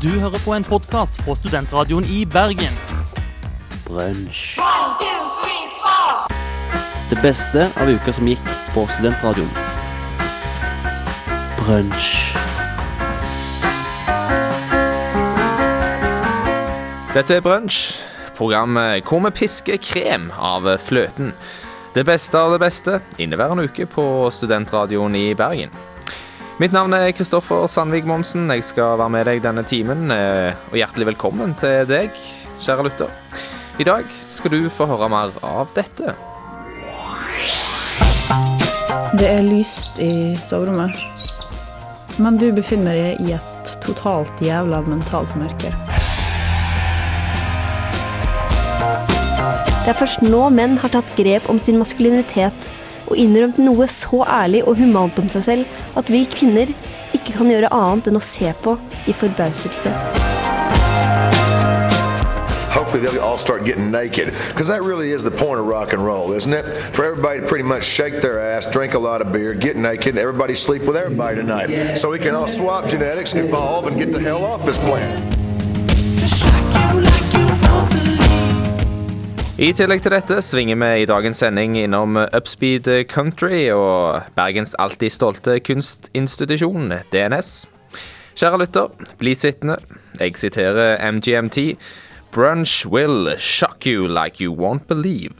Du hører på en podkast fra Studentradioen i Bergen. Brunsj. Det beste av uka som gikk på Studentradioen. Brunsj. Dette er Brunsj, programmet hvor vi pisker krem av fløten. Det beste av det beste inneværende uke på Studentradioen i Bergen. Mitt navn er Kristoffer Sandvik Monsen. Jeg skal være med deg denne timen. eh, Og hjertelig velkommen til deg, kjære lytter. I dag skal du få høre mer av dette. Det er lyst i soverommet, men du befinner deg i et totalt jævla mentalt mørke. Det er først nå menn har tatt grep om sin maskulinitet og innrømt noe så ærlig og humant om seg selv at vi kvinner ikke kan gjøre annet enn å se på i forbauselse. Hopefully they'll all start getting naked because that really is the point of rock and roll, isn't it? For everybody to pretty much shake their ass, drink a lot of beer, get naked, everybody sleep with everybody tonight. So we can all swap genetics, evolve, and get the hell off this planet. I tillegg til dette svinger vi i dagens sending innom Upspeed Country og Bergens alltid stolte kunstinstitusjon, DNS. Kjære lytter, bli sittende. Jeg siterer MGMT. Brunch will shock you like you won't believe.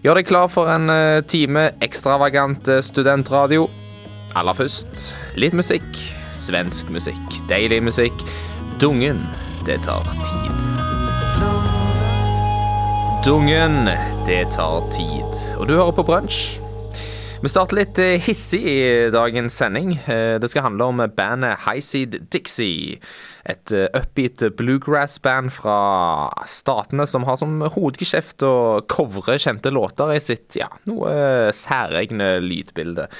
Gjør deg klar for en eh, time ekstravagant eh, studentradio. Aller først litt musikk. Svensk musikk. Deilig musikk. Dungen. Det tar tid. Dungen, det tar tid. Og du hører på Brunsj. Vi starter litt eh, hissig i dagens sending. Eh, Det skal handle om bandet Highseed Dixie. Et eh, upbeat bluegrass-band fra statene som har som hovedgeskjeft å covre kjente låter i sitt ja, noe særegne lydbilde.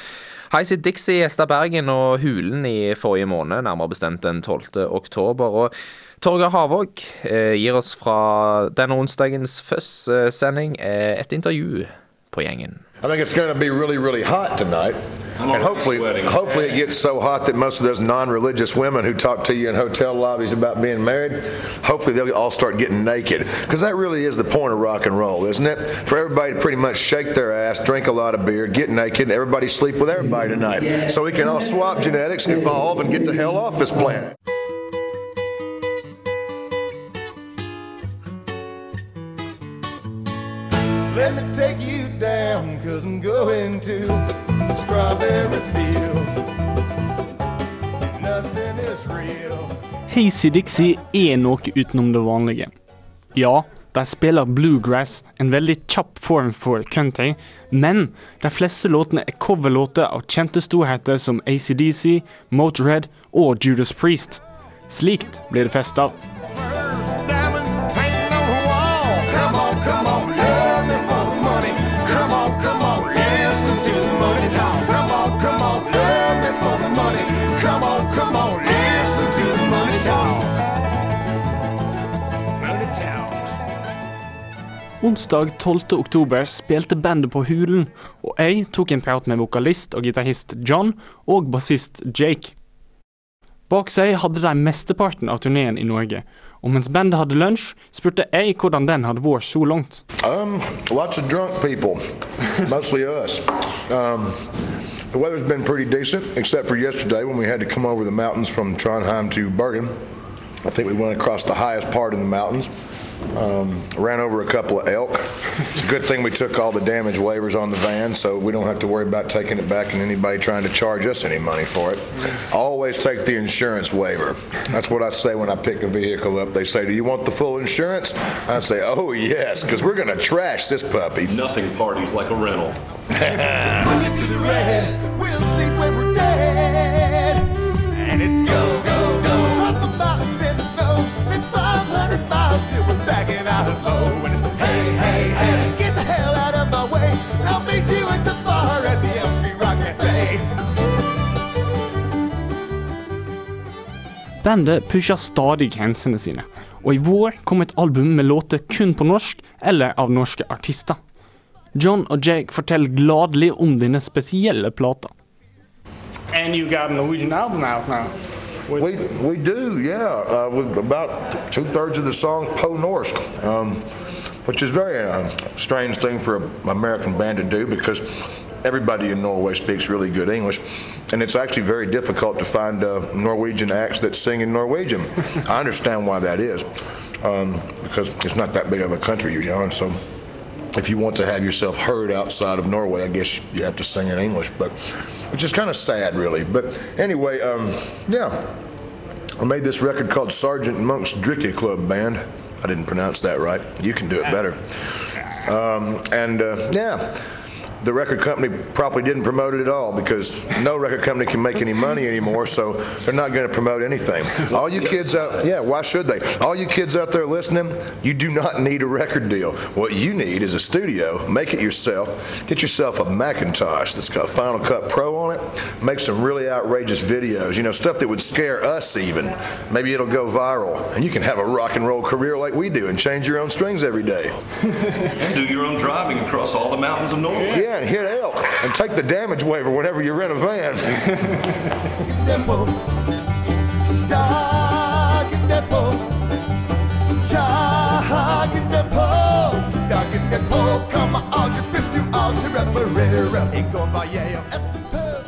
Highseed Dixie gjesta Bergen og Hulen i forrige måned, nærmere bestemt den 12. oktober. og Torgeir Havåg eh, gir oss fra denne onsdagens Fuzz-sending eh, et intervju på gjengen. I think it's going to be really, really hot tonight. and hopefully, hopefully it gets so hot that most of those non-religious women who talk to you in hotel lobbies about being married, hopefully they'll all start getting naked. Because that really is the point of rock and roll, isn't it? For everybody to pretty much shake their ass, drink a lot of beer, get naked, and everybody sleep with everybody tonight. So we can all swap genetics, evolve, and get the hell off this planet. Let me take you down, cause I'm going to the strawberry fields. Nothing is real. Hazy Dixie er noe utenom det vanlige. Ja, de spiller bluegrass, en veldig kjapp form for country, men de fleste låtene er coverlåter av kjente storheter som ACDC, Motorhead og Judas Priest. Slikt blir det fest av. Onsdag 12. oktober spilte bandet på Hulen, og jeg tok en prat med vokalist og gitarist John og bassist Jake. Bak seg hadde de mesteparten av turneen i Norge, og mens bandet hadde lunsj, spurte jeg hvordan den hadde vært så langt. Um, lots of drunk people, mostly us. Um, the weather's been pretty decent, except for yesterday when we had to come over the mountains from Trondheim to Bergen. I think we went across the highest part in the mountains. Um, ran over a couple of elk. It's a good thing we took all the damage waivers on the van, so we don't have to worry about taking it back and anybody trying to charge us any money for it. Always take the insurance waiver. That's what I say when I pick a vehicle up. They say, "Do you want the full insurance?" I say, "Oh yes, because we're going to trash this puppy." Nothing parties like a rental. Push it to the red. We'll sleep when we're dead. And it's go, go, in And it's hey, hey, hey, get the hell out of my way. And I'll meet you at the bar at the Elm Street Rock Cafe. Bandet pusher stadig grensene sine, og i vår kom et album med låter kun på norsk eller av norske artister. John og Jake forteller gladelig om denne spesielle plata. And you got a Norwegian album out now. We, we do, yeah. Uh, with about two thirds of the song Po Norsk, um, which is very uh, strange thing for an American band to do because everybody in Norway speaks really good English, and it's actually very difficult to find uh, Norwegian acts that sing in Norwegian. I understand why that is, um, because it's not that big of a country, you know, and so if you want to have yourself heard outside of Norway, I guess you have to sing in English, but which is kind of sad, really. But anyway, um, yeah, I made this record called Sergeant Monk's Dricky Club Band. I didn't pronounce that right. You can do it better. Um, and uh, yeah. The record company probably didn't promote it at all because no record company can make any money anymore, so they're not going to promote anything. All you kids out, yeah, why should they? All you kids out there listening, you do not need a record deal. What you need is a studio. Make it yourself. Get yourself a Macintosh that's got Final Cut Pro on it. Make some really outrageous videos. You know, stuff that would scare us even. Maybe it'll go viral, and you can have a rock and roll career like we do and change your own strings every day. And do your own driving across all the mountains of Norway. Yeah, and hit elk and take the damage waiver whenever you rent a van.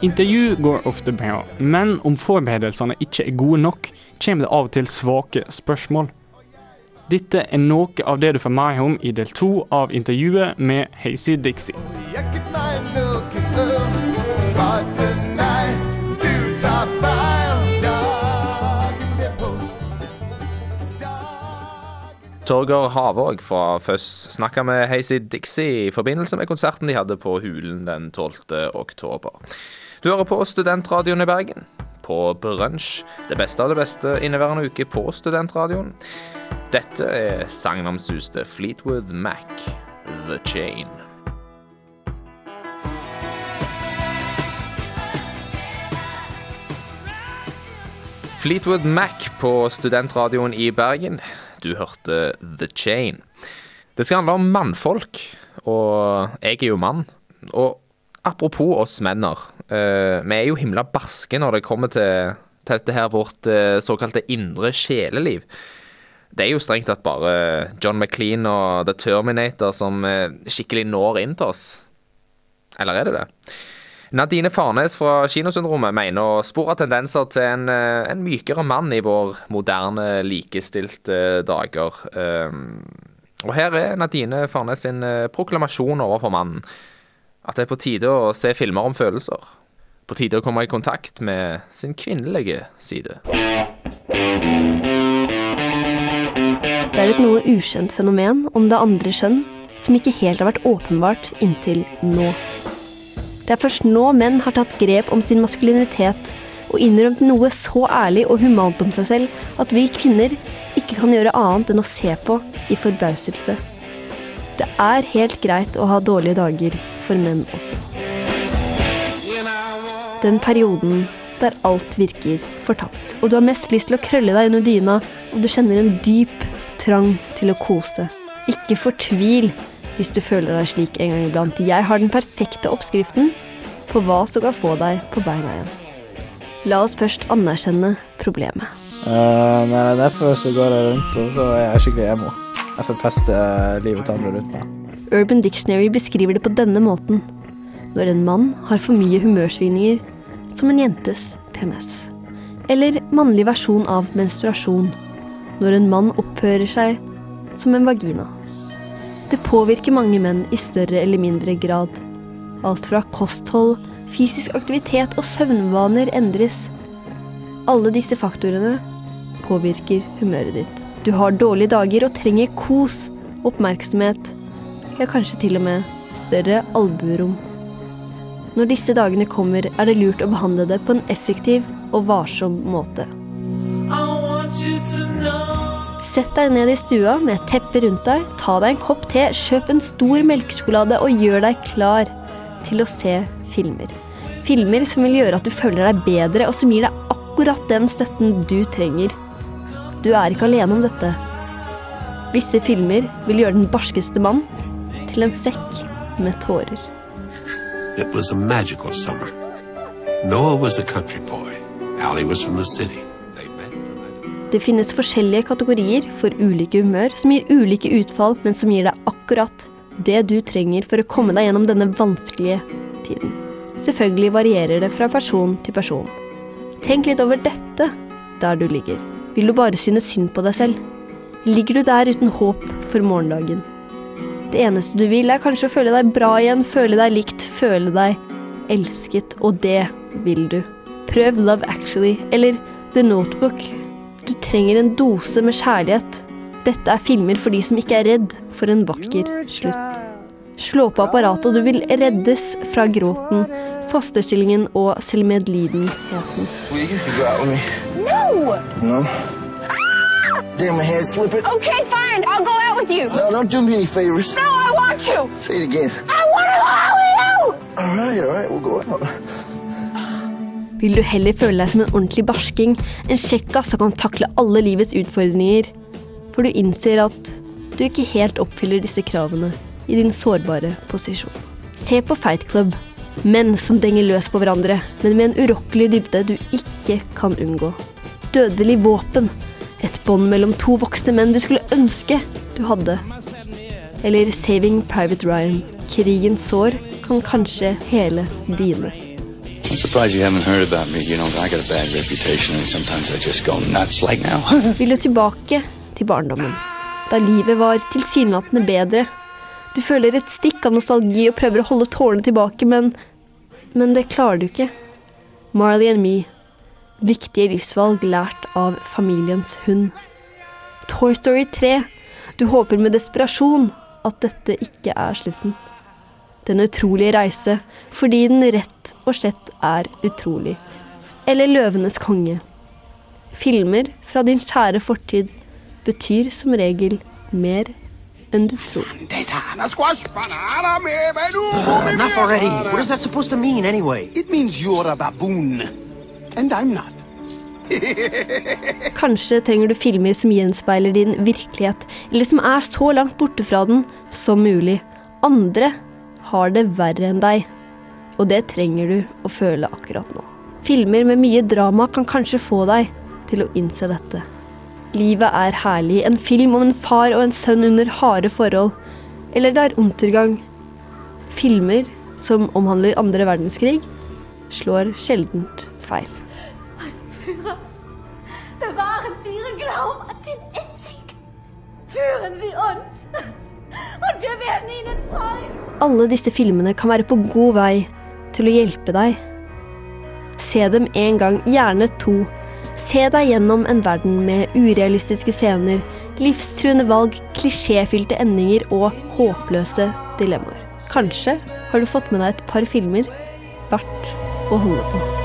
Intervju går ofte bra, men om forberedelsene ikke er gode nok, kommer det av og til svake spørsmål. Dette er noe av det du får mer om i del to av intervjuet med Hazy Dixie. Torger Havåg fra Føss snakka med Hazy Dixie i forbindelse med konserten de hadde på Hulen den 12. oktober. Du hører på Studentradioen i Bergen. På Brunsj. Det beste av det beste inneværende uke på Studentradioen. Dette er sagnomsuste Fleetwood Mac, The Chain. Fleetwood Mac på Studentradioen i Bergen. Du hørte The Chain. Det skal handle om mannfolk, og jeg er jo mann. Og apropos oss menner, Uh, vi er jo himla barske når det kommer til, til dette her vårt uh, såkalte indre sjeleliv. Det er jo strengt tatt bare John McLean og The Terminator som uh, skikkelig når inn til oss. Eller er det det? Nadine Farnes fra Kinosyndromet mener å spore tendenser til en, en mykere mann i vår moderne, likestilte dager. Um, og her er Nadine Farnes sin proklamasjon overfor mannen. At det er på tide å se filmer om følelser. På tide å komme i kontakt med sin kvinnelige side. Det er et noe ukjent fenomen om det andre kjønn som ikke helt har vært åpenbart inntil nå. Det er først nå menn har tatt grep om sin maskulinitet og innrømt noe så ærlig og humant om seg selv at vi kvinner ikke kan gjøre annet enn å se på i forbauselse. Det er helt greit å ha dårlige dager for menn også. Den perioden der alt virker fortapt, og du har mest lyst til å krølle deg under dyna, og du kjenner en dyp trang til å kose. Ikke fortvil hvis du føler deg slik en gang iblant. Jeg har den perfekte oppskriften på hva som kan få deg på beina igjen. La oss først anerkjenne problemet. Uh, nei, derfor så går jeg rundt, og så er jeg skikkelig emo. Jeg forpester livet til andre rundt meg. Urban Dictionary beskriver det på denne måten. Når en mann har for mye humørsvingninger, som en jentes PMS. Eller mannlig versjon av menstruasjon. Når en mann oppfører seg som en vagina. Det påvirker mange menn i større eller mindre grad. Alt fra kosthold, fysisk aktivitet og søvnvaner endres. Alle disse faktorene påvirker humøret ditt. Du har dårlige dager og trenger kos, oppmerksomhet, ja, kanskje til og med større albuerom. Når disse dagene kommer, er det lurt å behandle det på en effektiv og varsom måte. Sett deg ned i stua med et teppe rundt deg, ta deg en kopp te, kjøp en stor melkesjokolade og gjør deg klar til å se filmer. Filmer som vil gjøre at du føler deg bedre, og som gir deg akkurat den støtten du trenger. Du er ikke alene om dette. Visse filmer vil gjøre den barskeste mann til en sekk med tårer. It was a magical summer. Noah was a country boy. Allie was from the city. Det finnes forskjellige kategorier for ulike humør som gir ulike utfall, men som gir deg akkurat det du trenger for å komme deg gjennom denne vanskelige tiden. Selvfølgelig varierer det fra person til person. Tenk litt over dette der du ligger. Vil du bare synes synd på deg selv? Ligger du der uten håp for morgendagen? Det eneste du vil, er kanskje å føle deg bra igjen, føle deg likt, føle deg elsket, og det vil du. Prøv Love Actually eller The Notebook. Du trenger en dose med kjærlighet. Dette er filmer for de som ikke er redd for en vakker slutt. Slå på apparatet, og du vil reddes fra gråten, fosterstillingen og selvmedlidenheten. No! No? Damn, my head's slipping. Okay, fine. I'll go out with you. No, don't do me any favors. No, I want to. Say it again. I want to go out with you. All right, all right, we'll go out. Vil du heller føle deg som en ordentlig barsking, en kjekkas som kan takle alle livets utfordringer, for du innser at du ikke helt oppfyller disse kravene i din sårbare posisjon. Se på Fight Club. Menn som denger løs på hverandre, men med en urokkelig dybde du ikke kan unngå. Dødelig våpen. Et bånd mellom to voksne menn du skulle ønske du hadde. Eller Saving Private Ryan. Krigens sår kan kanskje hele dine. I'm surprised you haven't heard about me. You know, I got a bad reputation, and sometimes I just go nuts like now. Vil du tilbake til barndommen, da livet var tilsynelatende bedre? Du føler et stikk av nostalgi og prøver å holde tårene tilbake, men Men det klarer du ikke. Marley and Me. Viktige livsvalg lært av familiens hund. Toy Story 3. Du håper med desperasjon at dette ikke er slutten. Den utrolige reise, fordi den rett og slett er utrolig. Eller Løvenes konge. Filmer fra din kjære fortid betyr som regel mer enn du tror. Uh, enough already. What is that supposed to mean anyway? It means you're a baboon. And I'm not. Kanskje trenger du filmer som gjenspeiler din virkelighet, eller som er så langt borte fra den som mulig. Andre har det verre enn deg, og det trenger du å føle akkurat nå. Filmer med mye drama kan kanskje få deg til å innse dette. Livet er herlig, en film om en far og en sønn under harde forhold. Eller det er untergang. Filmer som omhandler andre verdenskrig, slår sjeldent feil. Bewahren Sie Ihren Glauben an den Einzig. Führen Sie uns. Und wir werden Ihnen folgen. Alle disse filmene kan være på god vei til å hjelpe deg. Se dem en gang, gjerne to. Se deg gjennom en verden med urealistiske scener, livstruende valg, klisjéfylte endinger og håpløse dilemmaer. Kanskje har du fått med deg et par filmer verdt å holde på.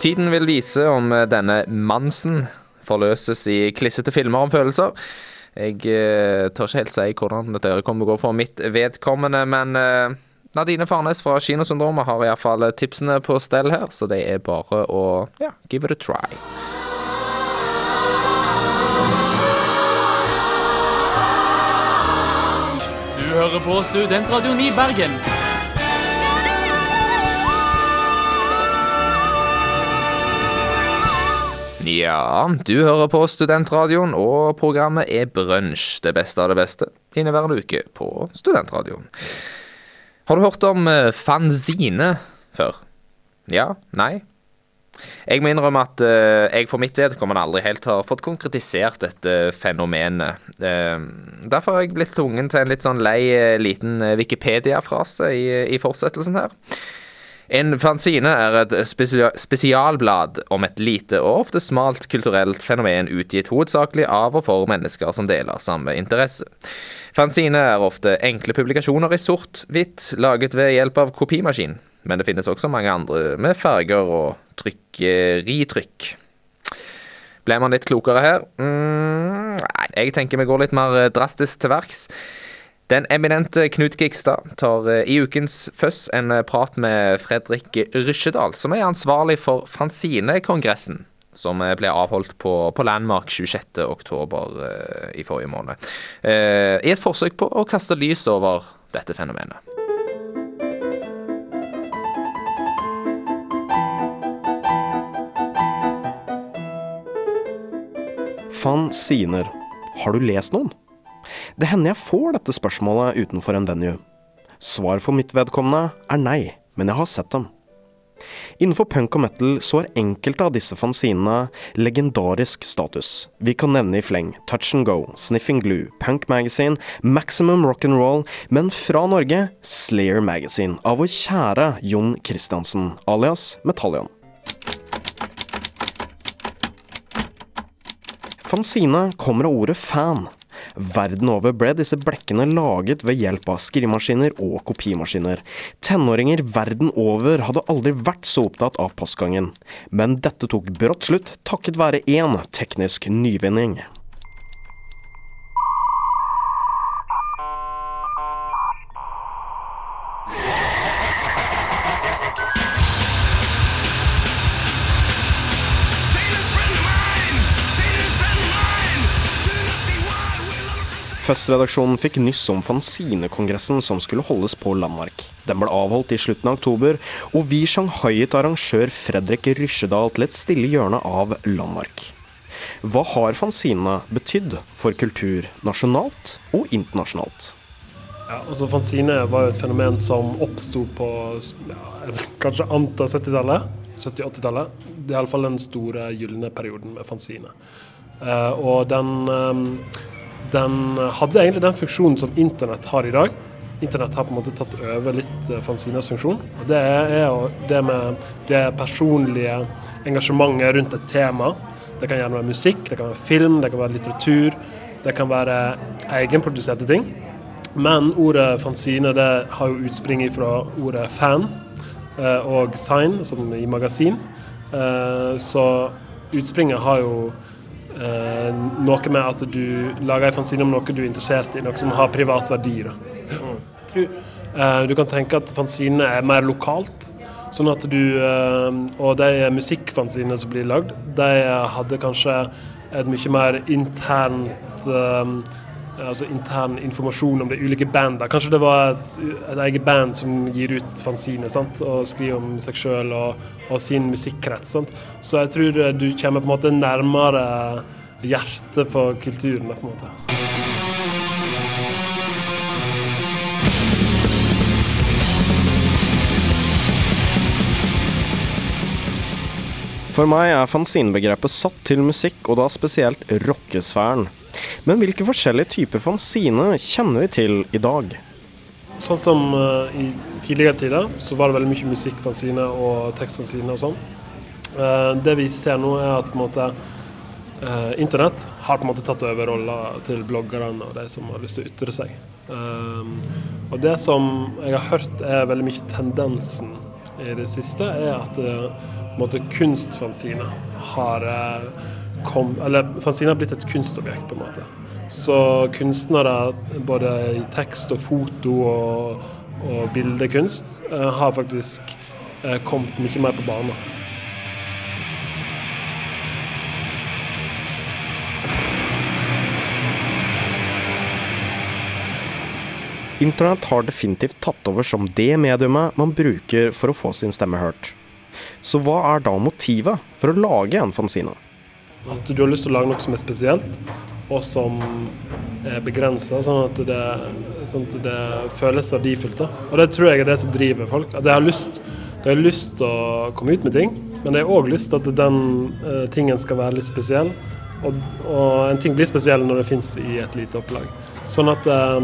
Tiden vil vise om eh, denne Mansen forløses i klissete filmer om følelser. Jeg eh, tør ikke helt si hvordan dette kommer til å gå for mitt vedkommende, men eh, Nadine Farnes fra Kinosyndromet har iallfall tipsene på stell her, så det er bare å ja, give it a try. Du hører på Studentradioen i Bergen. Ja, du hører på Studentradioen, og programmet er Brunsj, det beste av det beste, inneværende uke på Studentradioen. Har du hørt om eh, fanzine før? Ja? Nei? Jeg må innrømme at eh, jeg for mitt vedkommende aldri helt har fått konkretisert dette fenomenet. Eh, derfor har jeg blitt tvungen til en litt sånn lei liten Wikipedia-frase i, i fortsettelsen her. En fanzine er et spesialblad om et lite og ofte smalt kulturelt fenomen utgitt hovedsakelig av og for mennesker som deler samme interesse. Fanzine er ofte enkle publikasjoner i sort-hvitt, laget ved hjelp av kopimaskin, men det finnes også mange andre med farger og trykkeritrykk. Ble man litt klokere her? Mm, nei, jeg tenker vi går litt mer eh, drastisk til verks. Den eminente Knut Gikstad tar eh, i ukens Føss en eh, prat med Fredrik Rysjedal, som er ansvarlig for Fanzine-kongressen, som eh, ble avholdt på, på Landmark 26.10. i forrige måned. I et forsøk på å kaste lys over dette fenomenet. Fanziner. Har du lest noen? Det hender jeg får dette spørsmålet utenfor en venue. Svar for mitt vedkommende er nei, men jeg har sett dem. Innenfor punk og metal så har enkelte av disse fanzinene legendarisk status. Vi kan nevne i fleng Touch and Go, Sniffing Glue, Punk Magazine, Maximum Rock'n'Roll, men fra Norge Slayer Magazine av vår kjære Jon Christiansen, alias Metallion. Fanzine kommer av ordet fan. Verden over ble disse blekkene laget ved hjelp av skrivemaskiner og kopimaskiner. Tenåringer verden over hadde aldri vært så opptatt av postgangen. Men dette tok brått slutt takket være én teknisk nyvinning. Festredaksjonen fikk nyss om fanzinekongressen som skulle holdes på Landmark. Den ble avholdt i slutten av oktober, og vi shanghaiet arrangør Fredrik Rysjedal til et stille hjørne av Landmark. Hva har fanzinene betydd for kultur nasjonalt og internasjonalt? Ja, altså Fanzine var jo et fenomen som oppsto på ja, kanskje anta 70-tallet. 70-80-tallet. Det er iallfall den store gylne perioden med fanzine. Uh, og den, eh, den hadde egentlig den funksjonen som internett har i dag. Internett har på en måte tatt over litt fanzinas fanzines funksjon. Og det er jo det med det personlige engasjementet rundt et tema. Det kan gjerne være musikk, det kan være film, det kan være litteratur. Det kan være egenproduserte ting. Men ordet fanzine det har jo utspring fra ordet fan eh, og sign, som i magasin. Eh, så utspringet har jo eh, noe med at du lager en fanzine om noe du er interessert i, noe som har privat verdi. Tror, eh, du kan tenke at fanzine er mer lokalt. Sånn at du eh, Og de musikkfanzinene som blir lagd, de hadde kanskje et mye mer internt eh, altså intern informasjon om de ulike bandene. Kanskje det var et, et eget band som gir ut fanzine sant? og skriver om seg sjøl og, og, sin musikkrett. Sant? Så jeg tror du kommer på en måte nærmere hjertet på kulturen. på en måte. For meg er fanzinebegrepet satt til musikk, og da spesielt rockesfæren. Men hvilke forskjellige typer fanzine kjenner vi til i dag? Sånn som uh, i tidligere tider, så var det veldig mye musikkfanzine og tekstfanzine og sånn. Uh, det vi ser nå, er at på en måte uh, internett har på en måte tatt over rolla til bloggerne og de som har lyst til å ytre seg. og det som jeg har hørt er veldig mye tendensen i det siste, er at uh, kunstfanzine har kom, eller Fanzine har blitt et kunstobjekt, på en måte. Så kunstnere, både i tekst og foto og, og bildekunst, eh, har faktisk eh, kommet mye mer på banen. Internett har definitivt tatt over som det mediumet man bruker for å få sin stemme hørt. Så hva er da motivet for å lage en fanzine? At du har lyst til å lage noe som er spesielt, og som er begrensa, sånn, sånn, at det føles verdifullt. Og det tror jeg er det som driver folk. At de har lyst, de har lyst til å komme ut med ting, men de har òg lyst til at den uh, tingen skal være litt spesiell. Og, og, en ting blir spesiell når det fins i et lite opplag. Sånn at uh,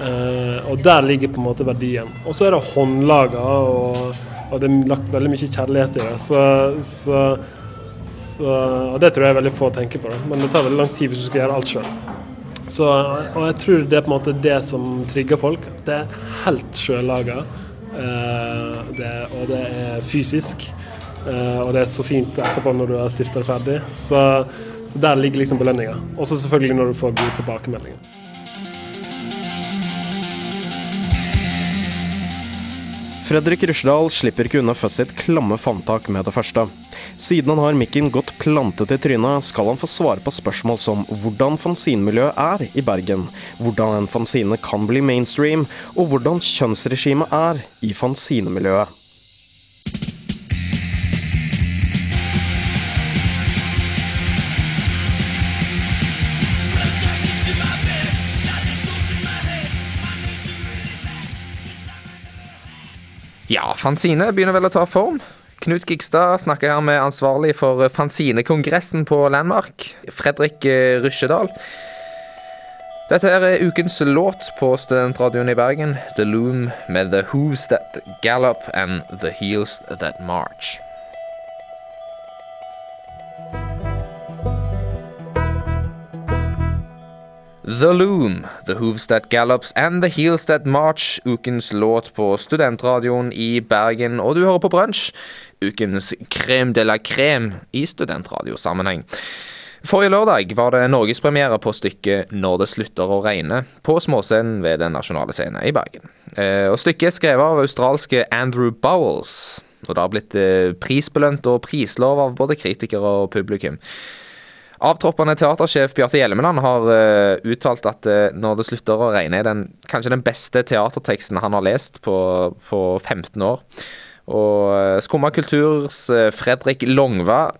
uh, Og der ligger på en måte verdien. Og så er det håndlaga, og, og, det er lagt veldig mye kjærlighet i det. Så så, og det tror jeg veldig få tenker på, men det tar veldig lang tid hvis du skal gjøre alt sjøl. Og jeg tror det er på en måte det som trigger folk. Det er helt sjøllaga, eh, og det er fysisk. Eh, og det er så fint etterpå når du har stifta det ferdig. Så, så, der ligger liksom belønninga. Også selvfølgelig når du får gode tilbakemeldinger. Fredrik Rysjedal slipper ikke unna Fuzz sitt klamme favntak med det første. Siden han har mikken godt plantet i trynet, skal han få svare på spørsmål som hvordan fanzinmiljøet er i Bergen, hvordan en fanzine kan bli mainstream, og hvordan kjønnsregimet er i fanzinemiljøet. Ja, fanzine begynner vel å ta form. Knut Gigstad snakker her med ansvarlig for fanzinekongressen på Landmark, Fredrik eh, Rysjedal. Dette er ukens låt på studentradioen i Bergen, The Loom med The Hooves That Gallop and The Heels That March. The Loom, The Hooves That Gallops and The Heels That March, ukens låt på studentradioen i Bergen, og du hører på Brunsj, ukens crème de la crème i studentradiosammenheng. Forrige lørdag var det norgespremiere på stykket 'Når det slutter å regne' på småscenen ved Den nasjonale scene i Bergen. Eh, og Stykket er skrevet av australske Andrew Bowles, og det har blitt eh, prisbelønt og prislov av både kritikere og publikum. Avtroppende teatersjef Bjarte Hjelmeland har uh, uttalt at uh, 'Når det slutter å regne' er den, kanskje den beste teaterteksten han har lest på, på 15 år. Og uh, Skumma kulturs eh, Fredrik Longva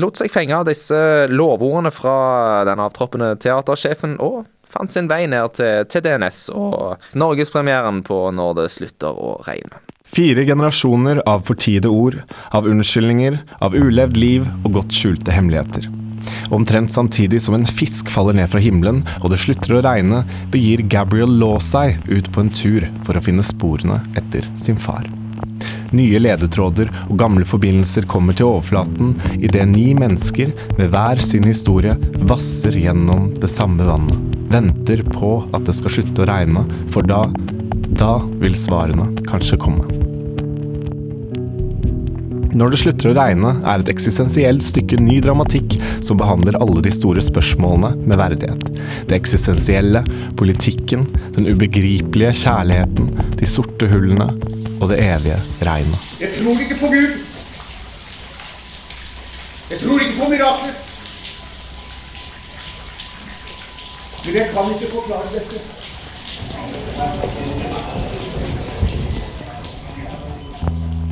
lot seg fenge av disse lovordene fra den avtroppende teatersjefen, og fant sin vei ned til, til og norgespremieren på 'Når det slutter å regne'. Fire generasjoner av fortiede ord, av unnskyldninger, av ulevd liv og godt skjulte hemmeligheter. Omtrent samtidig som en fisk faller ned fra himmelen og det slutter å regne, begir Gabriel Law seg ut på en tur for å finne sporene etter sin far. Nye ledetråder og gamle forbindelser kommer til overflaten idet ni mennesker med hver sin historie vasser gjennom det samme vannet. Venter på at det skal slutte å regne, for da, da vil svarene kanskje komme. Når det slutter å regne, er et eksistensielt stykke ny dramatikk som behandler alle de store spørsmålene med verdighet. Det eksistensielle, politikken, den ubegripelige kjærligheten, de sorte hullene og det evige regnet. Jeg tror ikke på Gud. Jeg tror ikke på mirakler. Men jeg kan ikke forklare dette.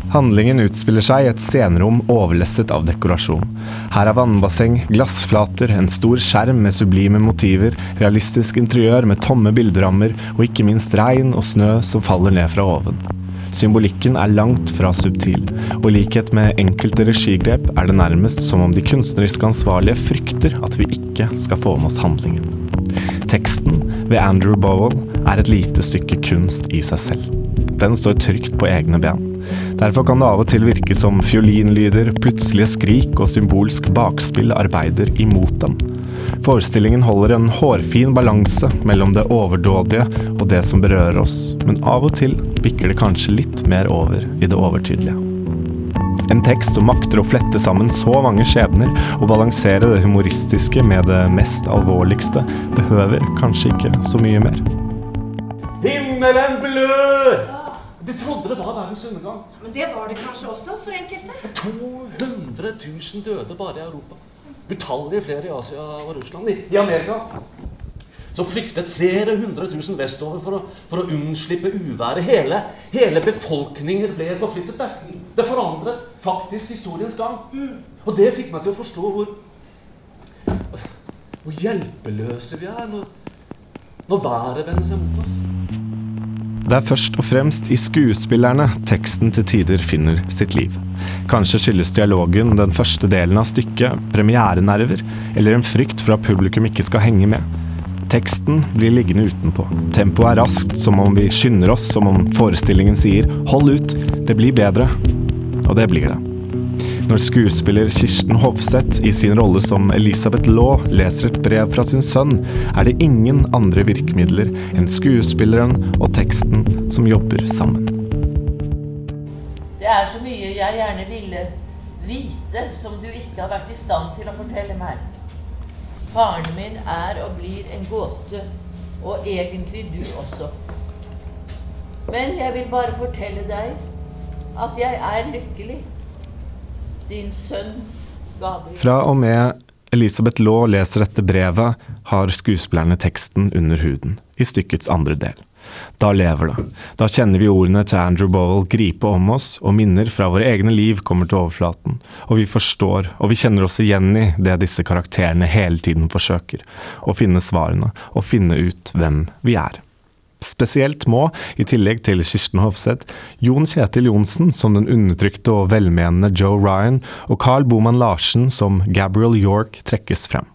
Handlingen utspiller seg i et scenerom overlesset av dekorasjon. Her er vannbasseng, glassflater, en stor skjerm med sublime motiver, realistisk interiør med tomme bilderammer, og ikke minst regn og snø som faller ned fra oven. Symbolikken er langt fra subtil, og i likhet med enkelte regigrep er det nærmest som om de kunstnerisk ansvarlige frykter at vi ikke skal få med oss handlingen. Teksten ved Andrew Bowell er et lite stykke kunst i seg selv. Den står trygt på egne ben. Derfor kan det av og til virke som fiolinlyder, plutselige skrik og symbolsk bakspill arbeider imot den. Forestillingen holder en hårfin balanse mellom det overdådige og det som berører oss, men av og til bikker det kanskje litt mer over i det overtydelige. En tekst som makter å flette sammen så mange skjebner og balansere det humoristiske med det mest alvorligste, behøver kanskje ikke så mye mer. Himmelen blør! De trodde det var verdens undergang. Men det var det kanskje også for enkelte? 200 000 døde bare i Europa. Utallige flere i Asia og Russland. I, Amerika så flyktet flere hundre tusen vestover for å, for å unnslippe uværet. Hele, hele befolkninger ble forflyttet. Det, det forandret faktisk historiens gang. Og det fikk meg til å forstå hvor, hvor hjelpeløse vi er når, når været vender seg mot oss. Det er først og fremst i skuespillerne teksten til tider finner sitt liv. Kanskje skyldes dialogen den første delen av stykket premierenerver, eller en frykt for at publikum ikke skal henge med. Teksten blir liggende utenpå. Tempoet er raskt, som om vi skynder oss, som om forestillingen sier 'hold ut, det blir bedre'. Og det blir det. Når skuespiller Kirsten Hovseth i sin rolle som Elisabeth Law leser et brev fra sin sønn, er det ingen andre virkemidler enn skuespilleren og teksten som jobber sammen. Det er så mye jeg gjerne ville vite som du ikke har vært i stand til å fortelle meg. Faren min er og blir en gåte, og egentlig du også. Men jeg vil bare fortelle deg at jeg er lykkelig. Din sønn Gabriel. Fra og med Elisabeth Law leser dette brevet, har skuespillerne teksten under huden, i stykkets andre del. Da lever det. Da kjenner vi ordene til Andrew Bowell gripe om oss, og minner fra våre egne liv kommer til overflaten. Og vi forstår, og vi kjenner oss igjen i det disse karakterene hele tiden forsøker. Å finne svarene, og finne ut hvem vi er. Spesielt må, i tillegg til Kirsten Hofseth, Jon Kjetil Johnsen som den undertrykte og velmenende Joe Ryan, og Carl Boman Larsen som Gabriel York trekkes frem.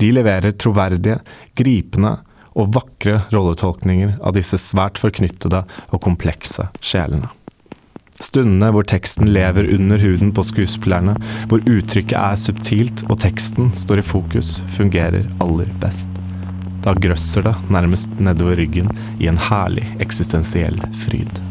De leverer troverdige, gripende og vakre rolletolkninger av disse svært forknyttede og komplekse sjelene. Stundene hvor teksten lever under huden på skuespillerne, hvor uttrykket er subtilt og teksten står i fokus, fungerer aller best. Da grøsser det nærmest nedover ryggen i en herlig eksistensiell fryd.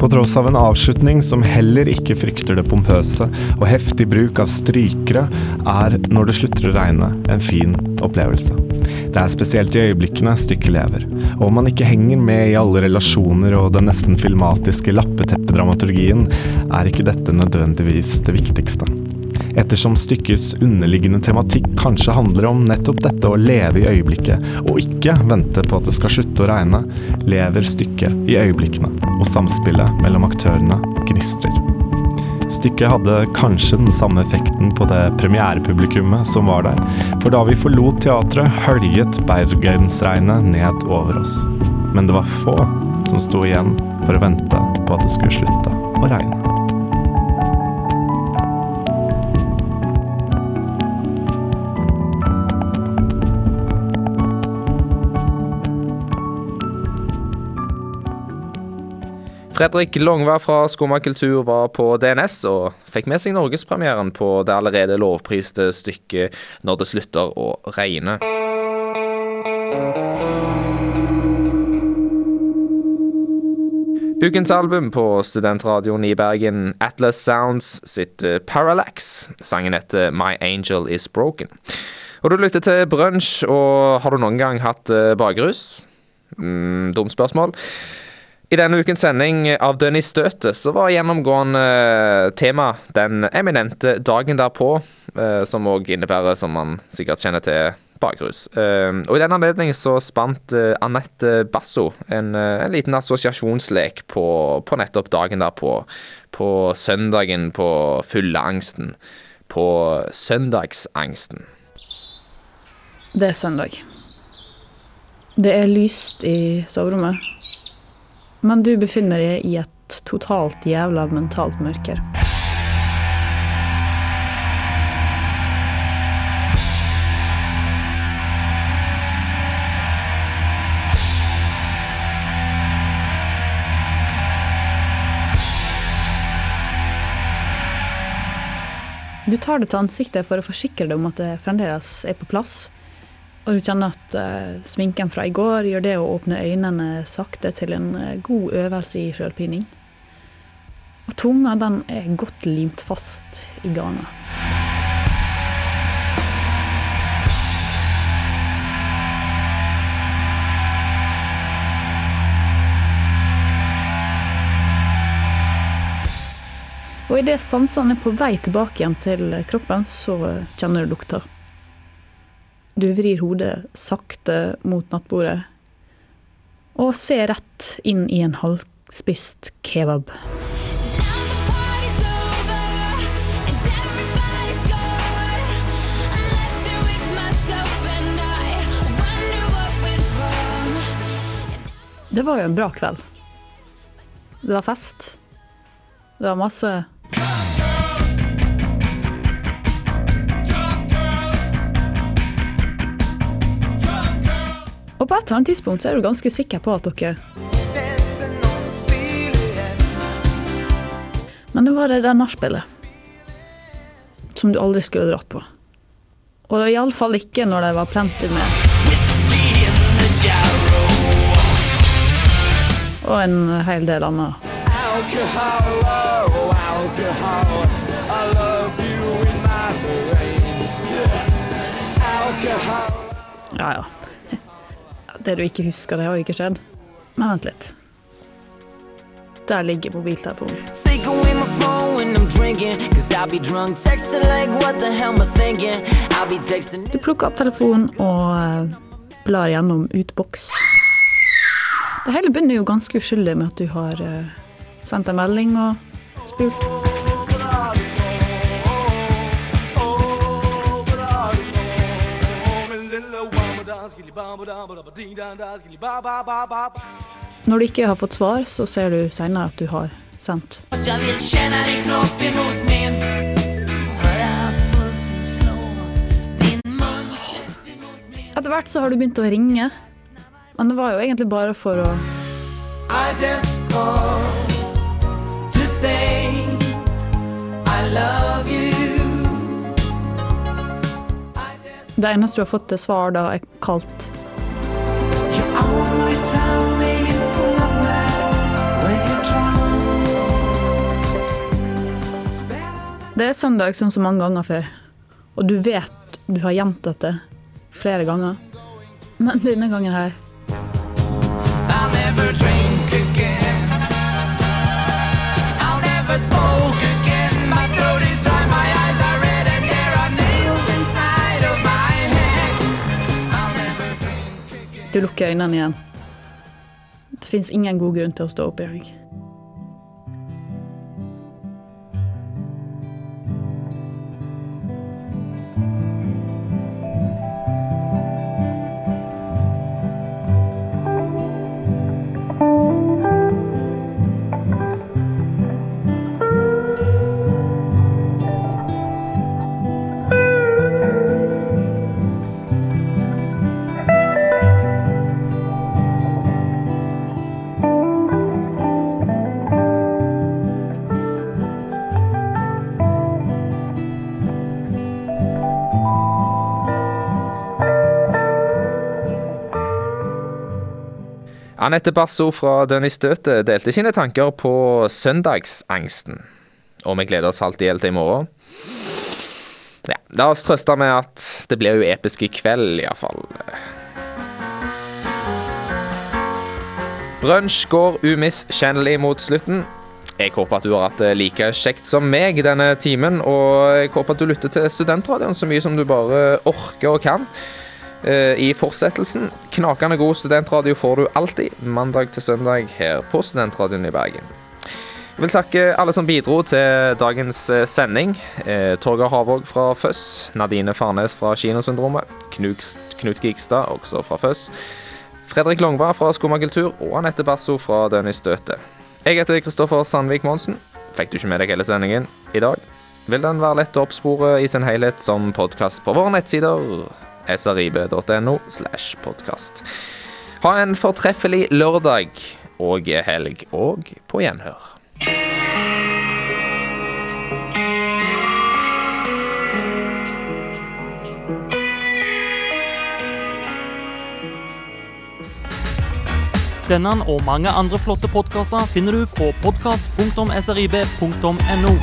På tross av en avslutning som heller ikke frykter det pompøse, og heftig bruk av strykere, er Når det slutter å regne en fin opplevelse. Det er spesielt i øyeblikkene stykket lever, og om man ikke henger med i alle relasjoner og den nesten filmatiske lappeteppedramaturgien, er ikke dette nødvendigvis det viktigste. Ettersom stykkets underliggende tematikk kanskje handler om nettopp dette å leve i øyeblikket, og ikke vente på at det skal slutte å regne, lever stykket i øyeblikkene, og samspillet mellom aktørene gnistrer. Stykket hadde kanskje den samme effekten på det premierepublikummet som var der, for da vi forlot teatret, høljet bergensregnet ned over oss. Men det var få som sto igjen for å vente på at det skulle slutte å regne. Fredrik Longvær fra Skumma kultur var på DNS og fikk med seg norgespremieren på det allerede lovpriste stykket 'Når det slutter å regne'. Ukens album på studentradioen i Bergen, Atlas Sounds sitt eh, Parallax. Sangen heter My Angel Is Broken. Og du lytter til Brunsj, og har du noen gang hatt eh, bakrus? Mm, dumt spørsmål. I denne ukens sending av Dønn i støtet så var gjennomgående tema den eminente dagen derpå, eh, som òg innebærer, som man sikkert kjenner til, bakrus. Eh, og i den anledning så spant eh, Anette Basso en, eh, en liten assosiasjonslek på, på nettopp dagen derpå. På søndagen på fylleangsten. På søndagsangsten. Det er søndag. Det er lyst i soverommet. Men du befinner deg i et totalt jævla mentalt mørker. Du tar det til ansiktet for å forsikre deg om at det fremdeles er på plass. Og du kjenner at uh, sminken fra i går gjør det å åpne øynene sakte til en uh, god øvelse i sjølpining. Og tunga den er godt limt fast i garnet. Og idet sansene er på vei tilbake igjen til kroppen, så kjenner du lukta. Du vrir hodet sakte mot nattbordet og ser rett inn i en halvspist kebab. Det var jo en bra kveld. Det var fest. Det var masse på et eller annet tidspunkt så er du ganske sikker på at dere Men det var det der nachspielet som du aldri skulle dratt på. Og iallfall ikke når det var plenty med Og en hel del annet. Ja, ja. Det du ikke husker, det har jo ikke skjedd. Men vent litt. Der ligger mobiltelefonen. Du plukker opp telefonen og eh, blar gjennom utboks. Det hele begynner jo ganske uskyldig med at du har eh, sendt en melding og spurt. Når du ikke har fått svar, så ser du senere at du har sendt. Din kropp min. Etter hvert så har du begynt å ringe, men det var jo egentlig bare for å I just call To say I love Det eneste du har fått til svar da, er kaldt. Only tell me you love me When you're drunk Det er søndag sånn som mange ganger før, og du vet du har gjentatt det flere ganger. Men denne gangen her I'll never drink again I'll never smoke du lukker øynene igjen. Det fins ingen god grunn til å stå opp i dag. Anette Basso fra Dønn i støtet delte sine tanker på søndagsangsten. Og vi gleder oss alltid helt til i morgen. Ja, La oss trøste med at det blir jo episk i kveld, iallfall. Brunsj går umiskjennelig mot slutten. Jeg håper at du har hatt det like kjekt som meg denne timen, og jeg håper at du lytter til Studentradioen så mye som du bare orker og kan. Eh, I fortsettelsen, knakende god studentradio får du alltid, mandag til søndag her på Studentradioen i Bergen. Jeg vil takke alle som bidro til dagens eh, sending. Eh, Torgeir Havåg fra Føss, Nadine Farnes fra Kinosyndromet, Knut, Knut Gigstad, også fra Føss, Fredrik Longva fra Skomakultur og Anette Basso fra Dønn i støtet. Jeg heter Kristoffer Sandvik Monsen. Fikk du ikke med deg hele sendingen i dag? Vil den være lett å oppspore i sin helhet som podkast på våre nettsider srib.no slash podkast. Ha en fortreffelig lørdag og helg, og på gjenhør. Denne og mange andre flotte podkaster finner du på podkast.srib.no.